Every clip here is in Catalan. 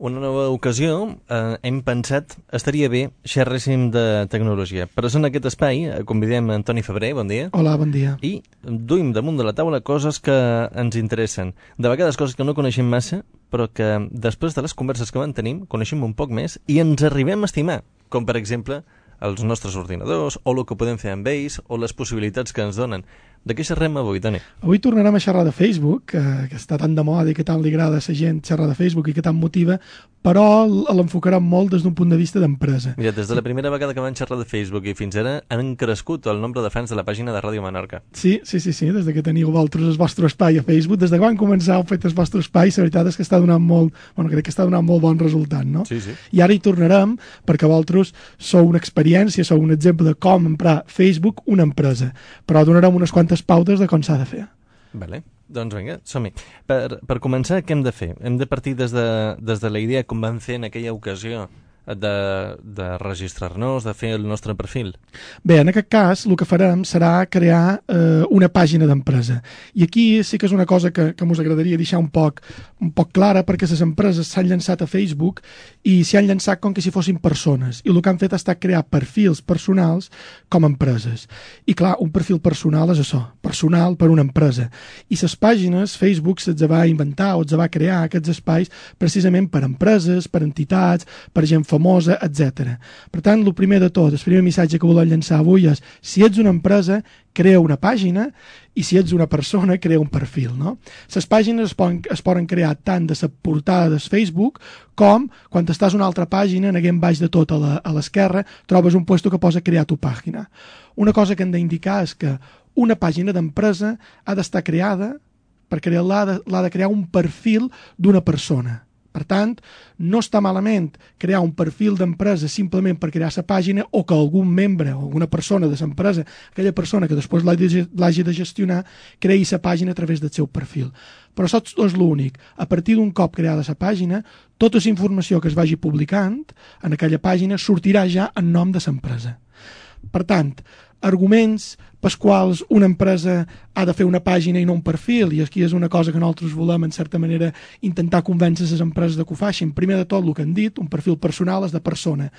una nova ocasió eh, hem pensat estaria bé xerréssim de tecnologia. Per això en aquest espai eh, convidem Antoni Febrer, bon dia. Hola, bon dia. I duim damunt de la taula coses que ens interessen. De vegades coses que no coneixem massa, però que després de les converses que mantenim coneixem un poc més i ens arribem a estimar, com per exemple els nostres ordinadors, o el que podem fer amb ells, o les possibilitats que ens donen. De què xerrem avui, Toni? Avui tornarem a xerrar de Facebook, que, que està tan de moda i que tant li agrada a la gent xerrar de Facebook i que tant motiva, però l'enfocarem molt des d'un punt de vista d'empresa. Mira, des de la primera vegada que van xerrar de Facebook i fins ara han crescut el nombre de fans de la pàgina de Ràdio Menorca. Sí, sí, sí, sí, des de que teniu vosaltres el vostre espai a Facebook, des de quan començau fet el vostre espai, la veritat és que està donant molt, bueno, crec que està donant molt bon resultat, no? Sí, sí. I ara hi tornarem perquè vosaltres sou una experiència, sou un exemple de com emprar Facebook una empresa, però donarem unes quantes pautes de com s'ha de fer. Vale. Doncs vinga, som-hi. Per, per començar, què hem de fer? Hem de partir des de, des de la idea fer en aquella ocasió de, de registrar-nos, de fer el nostre perfil? Bé, en aquest cas el que farem serà crear eh, una pàgina d'empresa. I aquí sí que és una cosa que, que us agradaria deixar un poc, un poc clara perquè les empreses s'han llançat a Facebook i s'hi han llançat com que si fossin persones. I el que han fet ha estat crear perfils personals com a empreses. I clar, un perfil personal és això, personal per una empresa. I les pàgines, Facebook se'ls va inventar o se'ls va crear aquests espais precisament per empreses, per entitats, per gent famosa, etc. Per tant, el primer de tot, el primer missatge que volem llançar avui és si ets una empresa, crea una pàgina i si ets una persona, crea un perfil. No? Les pàgines es poden, es poden crear tant de la portada del Facebook com quan estàs a una altra pàgina, en baix de tot a l'esquerra, trobes un puesto que posa crear tu pàgina. Una cosa que hem d'indicar és que una pàgina d'empresa ha d'estar creada per crear-la l'ha de crear un perfil d'una persona per tant, no està malament crear un perfil d'empresa simplement per crear la pàgina o que algun membre o alguna persona de l'empresa, aquella persona que després l'hagi de gestionar, creï la pàgina a través del seu perfil. Però saps és l'únic. A partir d'un cop creada la pàgina, tota la informació que es vagi publicant en aquella pàgina sortirà ja en nom de l'empresa. Per tant, arguments pels quals una empresa ha de fer una pàgina i no un perfil, i aquí és una cosa que nosaltres volem, en certa manera, intentar convèncer les empreses de que ho facin. Primer de tot, el que han dit, un perfil personal és de persona.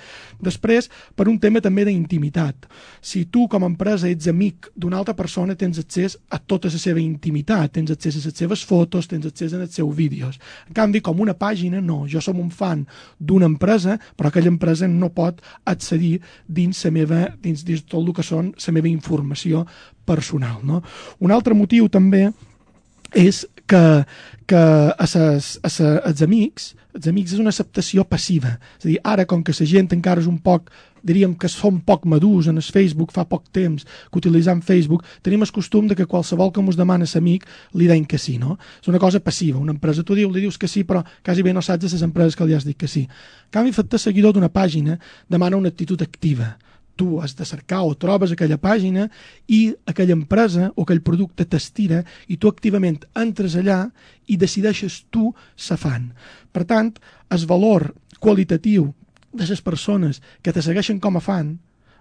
Després, per un tema també d'intimitat. Si tu, com a empresa, ets amic d'una altra persona, tens accés a tota la seva intimitat, tens accés a les seves fotos, tens accés als seus vídeos. En canvi, com una pàgina, no. Jo som un fan d'una empresa, però aquella empresa no pot accedir dins, la meva, dins, dins tot el que són la meva informació satisfacció personal. No? Un altre motiu també és que, que a ses, a ses, als amics, els amics és una acceptació passiva. És a dir, ara, com que la gent encara és un poc diríem que som poc madurs en el Facebook, fa poc temps que utilitzem Facebook, tenim el costum de que qualsevol que ens demana l'amic li deim que sí, no? És una cosa passiva. Una empresa tu diu, li dius que sí, però quasi bé no saps de les empreses que li has dit que sí. En canvi, fet seguidor d'una pàgina demana una actitud activa tu has de cercar o trobes aquella pàgina i aquella empresa o aquell producte t'estira i tu activament entres allà i decideixes tu sa fan. Per tant, el valor qualitatiu de les persones que te segueixen com a fan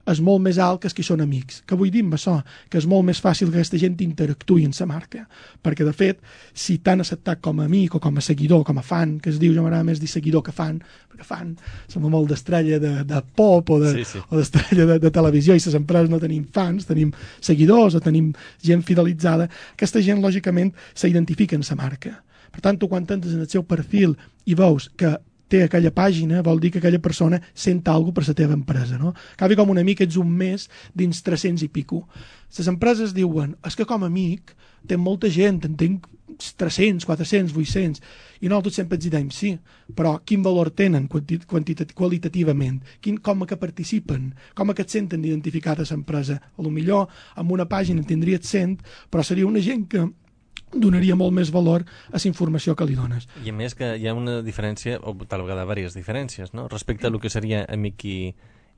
és molt més alt que els que són amics. Que vull dir amb això? Que és molt més fàcil que aquesta gent interactuï en la marca. Perquè, de fet, si t'han acceptat com a amic o com a seguidor, com a fan, que es diu, jo m'agrada més dir seguidor que fan, perquè fan som molt d'estrella de, de pop o d'estrella de, de, de televisió i les empreses no tenim fans, tenim seguidors o tenim gent fidelitzada. Aquesta gent, lògicament, s'identifica en la marca. Per tant, tu quan entres en el seu perfil i veus que té aquella pàgina, vol dir que aquella persona sent alguna per la teva empresa, no? Cavi com un amic ets un mes dins 300 i pico. Les empreses diuen, és que com a amic té molta gent, en tinc 300, 400, 800, i nosaltres sempre ens diem sí, però quin valor tenen qualitativament, quin, com que participen, com que et senten identificat a l'empresa. A lo millor amb una pàgina en tindries 100, però seria una gent que donaria molt més valor a la informació que li dones. I a més que hi ha una diferència, o tal vegada diverses diferències, no? respecte a el que seria amic i,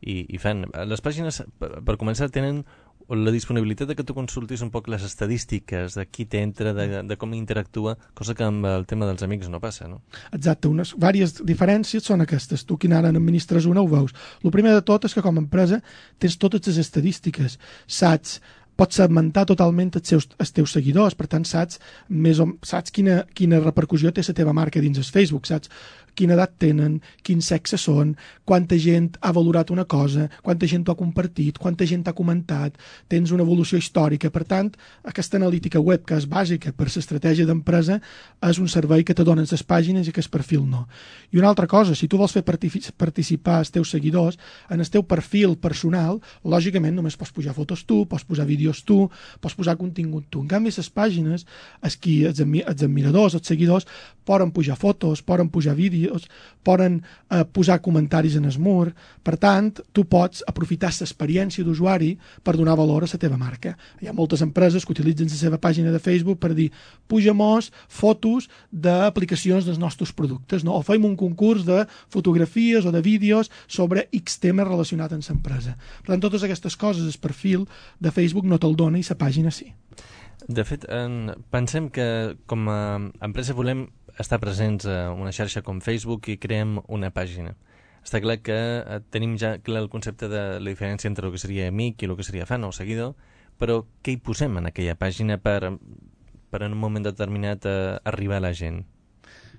i, i fan. Les pàgines, per, començar, tenen la disponibilitat de que tu consultis un poc les estadístiques de qui t'entra, de, de com interactua, cosa que amb el tema dels amics no passa, no? Exacte, unes diverses diferències són aquestes. Tu, quin ara n'administres una, ho veus. El primer de tot és que com a empresa tens totes les estadístiques, saps pots segmentar totalment els, seus, els teus seguidors, per tant saps més o, saps quina, quina repercussió té la teva marca dins el Facebook, saps quina edat tenen, quin sexe són, quanta gent ha valorat una cosa, quanta gent ho ha compartit, quanta gent ha comentat, tens una evolució històrica. Per tant, aquesta analítica web, que és bàsica per l'estratègia d'empresa, és un servei que te donen les pàgines i que el perfil no. I una altra cosa, si tu vols fer participar els teus seguidors, en el teu perfil personal, lògicament només pots pujar fotos tu, pots posar vídeos tu, pots posar contingut tu. En canvi, les pàgines, els, qui, els, admiradors, els seguidors, poden pujar fotos, poden pujar vídeos, poden eh, posar comentaris en el mur. Per tant, tu pots aprofitar l'experiència d'usuari per donar valor a la teva marca. Hi ha moltes empreses que utilitzen la seva pàgina de Facebook per dir puja-mos fotos d'aplicacions dels nostres productes, no? o fem un concurs de fotografies o de vídeos sobre X tema relacionat amb l'empresa. Per tant, totes aquestes coses, el perfil de Facebook no te'l dona i la pàgina sí. De fet, en, pensem que com a empresa volem estar presents a una xarxa com Facebook i creem una pàgina. Està clar que eh, tenim ja clar el concepte de la diferència entre el que seria amic i el que seria fan o seguidor, però què hi posem en aquella pàgina per, per en un moment determinat eh, arribar a la gent?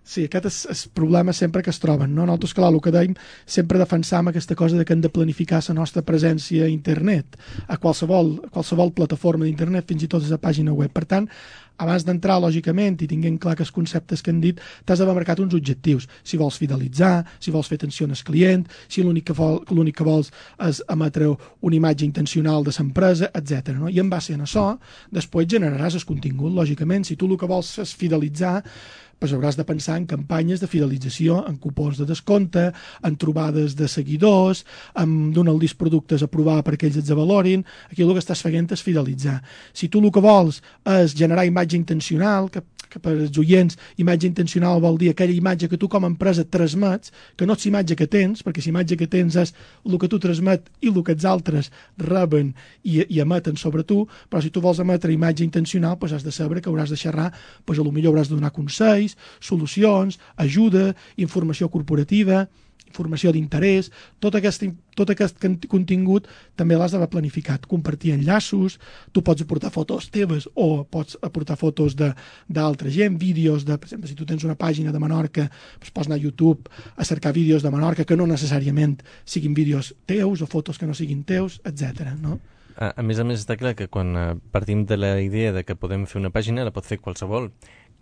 Sí, aquest és el problema sempre que es troben. No? Nosaltres, clar, el que dèiem, sempre defensam aquesta cosa de que hem de planificar la nostra presència a internet, a qualsevol, a qualsevol plataforma d'internet, fins i tot a la pàgina web. Per tant, abans d'entrar, lògicament, i tinguent clar que els conceptes que hem dit, t'has d'haver marcat uns objectius. Si vols fidelitzar, si vols fer atenció al client, si l'únic que, vol, que vols és emetre una imatge intencional de l'empresa, etc. No? I en base a això, després generaràs el contingut, lògicament. Si tu el que vols és fidelitzar, pues hauràs de pensar en campanyes de fidelització, en cupons de descompte, en trobades de seguidors, en donar-los productes a provar perquè ells et valorin. Aquí el que estàs fent és fidelitzar. Si tu el que vols és generar imatge intencional, que que per als oients imatge intencional vol dir aquella imatge que tu com a empresa transmets, que no és imatge que tens, perquè la imatge que tens és el que tu transmet i el que els altres reben i, i emeten sobre tu, però si tu vols emetre imatge intencional, doncs has de saber que hauràs de xerrar, doncs potser hauràs de donar consells, solucions, ajuda, informació corporativa, informació d'interès, tot, aquest, tot aquest contingut també l'has d'haver planificat, compartir enllaços, tu pots aportar fotos teves o pots aportar fotos d'altra gent, vídeos, de, per exemple, si tu tens una pàgina de Menorca, doncs pots anar a YouTube a cercar vídeos de Menorca que no necessàriament siguin vídeos teus o fotos que no siguin teus, etc. no? A, a més a més, està clar que quan eh, partim de la idea de que podem fer una pàgina, la pot fer qualsevol.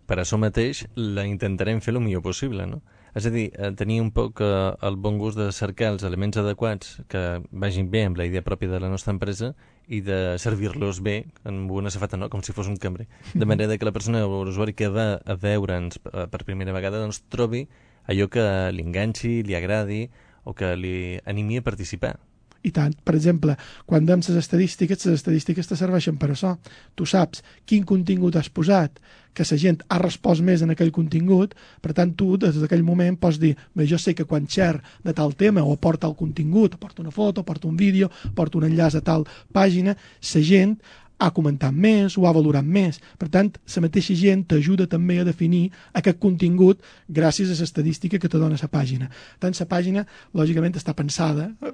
Per això mateix la intentarem fer el millor possible, no? És a dir, eh, tenir un poc eh, el bon gust de cercar els elements adequats que vagin bé amb la idea pròpia de la nostra empresa i de servir-los bé amb una safata, no? com si fos un cambrer. De manera que la persona o l'usuari que va a veure'ns eh, per primera vegada doncs, trobi allò que li enganxi, li agradi o que li animi a participar. I tant. Per exemple, quan dèiem les estadístiques, les estadístiques te serveixen per això. Tu saps quin contingut has posat, que la gent ha respost més en aquell contingut, per tant tu des d'aquell moment pots dir, bé, jo sé que quan share de tal tema o aporta el contingut, aporta una foto, aporta un vídeo, aporta un enllaç a tal pàgina, la gent ha comentat més, ho ha valorat més. Per tant, la mateixa gent t'ajuda també a definir aquest contingut gràcies a l'estadística que te dona la pàgina. Tant, la pàgina, lògicament, està pensada eh,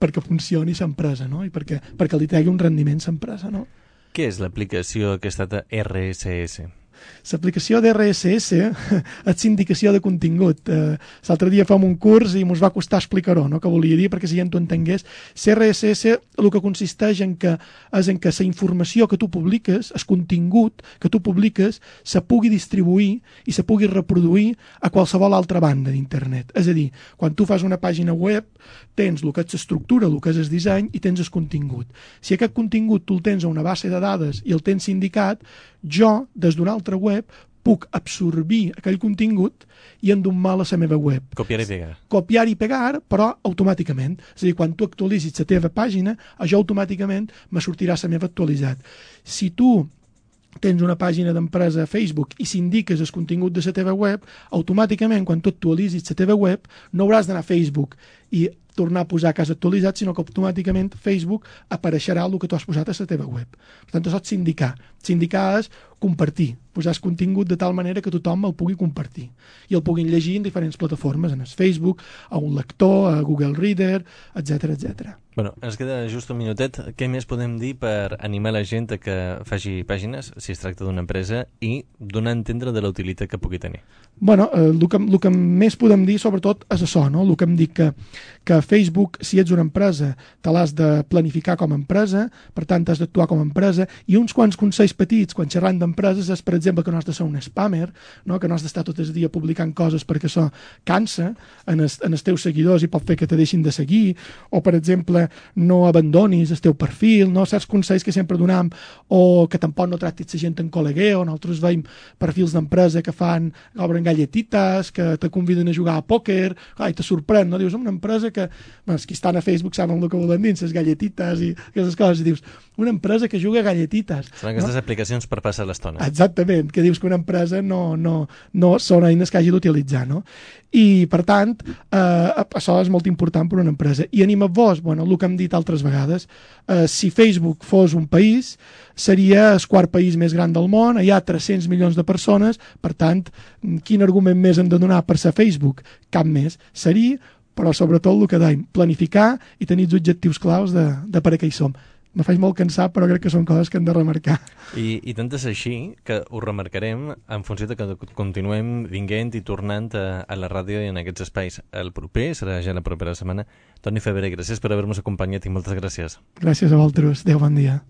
perquè funcioni l'empresa, no? I perquè, perquè li tregui un rendiment l'empresa, no? Què és l'aplicació aquesta RSS? L'aplicació d'RSS és sindicació de contingut. Eh, L'altre dia fem un curs i ens va costar explicar-ho, no? que volia dir, perquè si gent ho entengués. CRSS el que consisteix en que, és en que la informació que tu publiques, el contingut que tu publiques, se pugui distribuir i se pugui reproduir a qualsevol altra banda d'internet. És a dir, quan tu fas una pàgina web, tens el que és l'estructura, el que és el disseny i tens el contingut. Si aquest contingut tu el tens a una base de dades i el tens sindicat, jo, des d'una altra web, puc absorbir aquell contingut i endomar a la meva web. Copiar i pegar. Copiar i pegar, però automàticament. És a dir, quan tu actualitzis la teva pàgina, això automàticament me sortirà la meva actualitzat. Si tu tens una pàgina d'empresa a Facebook i s'indiques el contingut de la teva web, automàticament, quan tu actualitzis la teva web, no hauràs d'anar a Facebook i tornar a posar que has actualitzat, sinó que automàticament Facebook apareixerà el que tu has posat a la teva web. Per tant, això és sindicar. Sindicar és compartir, posar el contingut de tal manera que tothom el pugui compartir i el puguin llegir en diferents plataformes, en el Facebook, a un lector, a Google Reader, etc etc. Bueno, ens queda just un minutet. Què més podem dir per animar la gent a que faci pàgines, si es tracta d'una empresa, i donar a entendre de la utilitat que pugui tenir? bueno, eh, el, que, el que més podem dir, sobretot, és això, no? el que em dic que, que Facebook, si ets una empresa, te l'has de planificar com a empresa, per tant, has d'actuar com a empresa, i uns quants consells petits, quan xerrant d'empreses, és, per exemple, que no has de ser un spammer, no? que no has d'estar tot el dia publicant coses perquè això cansa en, es, en els teus seguidors i pot fer que te deixin de seguir, o, per exemple, no abandonis el teu perfil, no? certs consells que sempre donam, o que tampoc no tractis la gent en col·legueu, nosaltres veiem perfils d'empresa que fan, obren galletites, que te conviden a jugar a pòquer, ai, te sorprèn, no? Dius, una empresa que, bueno, els que estan a Facebook saben el que volen dir, les galletites i aquestes coses, i dius, una empresa que juga galletites. Són aquestes no? Aplicacions per passar l'estona. Exactament, que dius que una empresa no, no, no són eines que hagi d'utilitzar, no? I, per tant, eh, això és molt important per una empresa. I anima't-vos, bueno, el que hem dit altres vegades, eh, si Facebook fos un país, seria el quart país més gran del món, hi ha 300 milions de persones, per tant, quin argument més hem de donar per ser Facebook? Cap més. Seria, però sobretot el que dèiem, planificar i tenir els objectius claus de, de per a què hi som me faig molt cansat, però crec que són coses que hem de remarcar. I, i tant és així que ho remarcarem en funció de que continuem vinguent i tornant a, a la ràdio i en aquests espais. El proper serà ja la propera setmana. Toni Febre, gràcies per haver-nos acompanyat i moltes gràcies. Gràcies a vosaltres. Adéu, bon dia.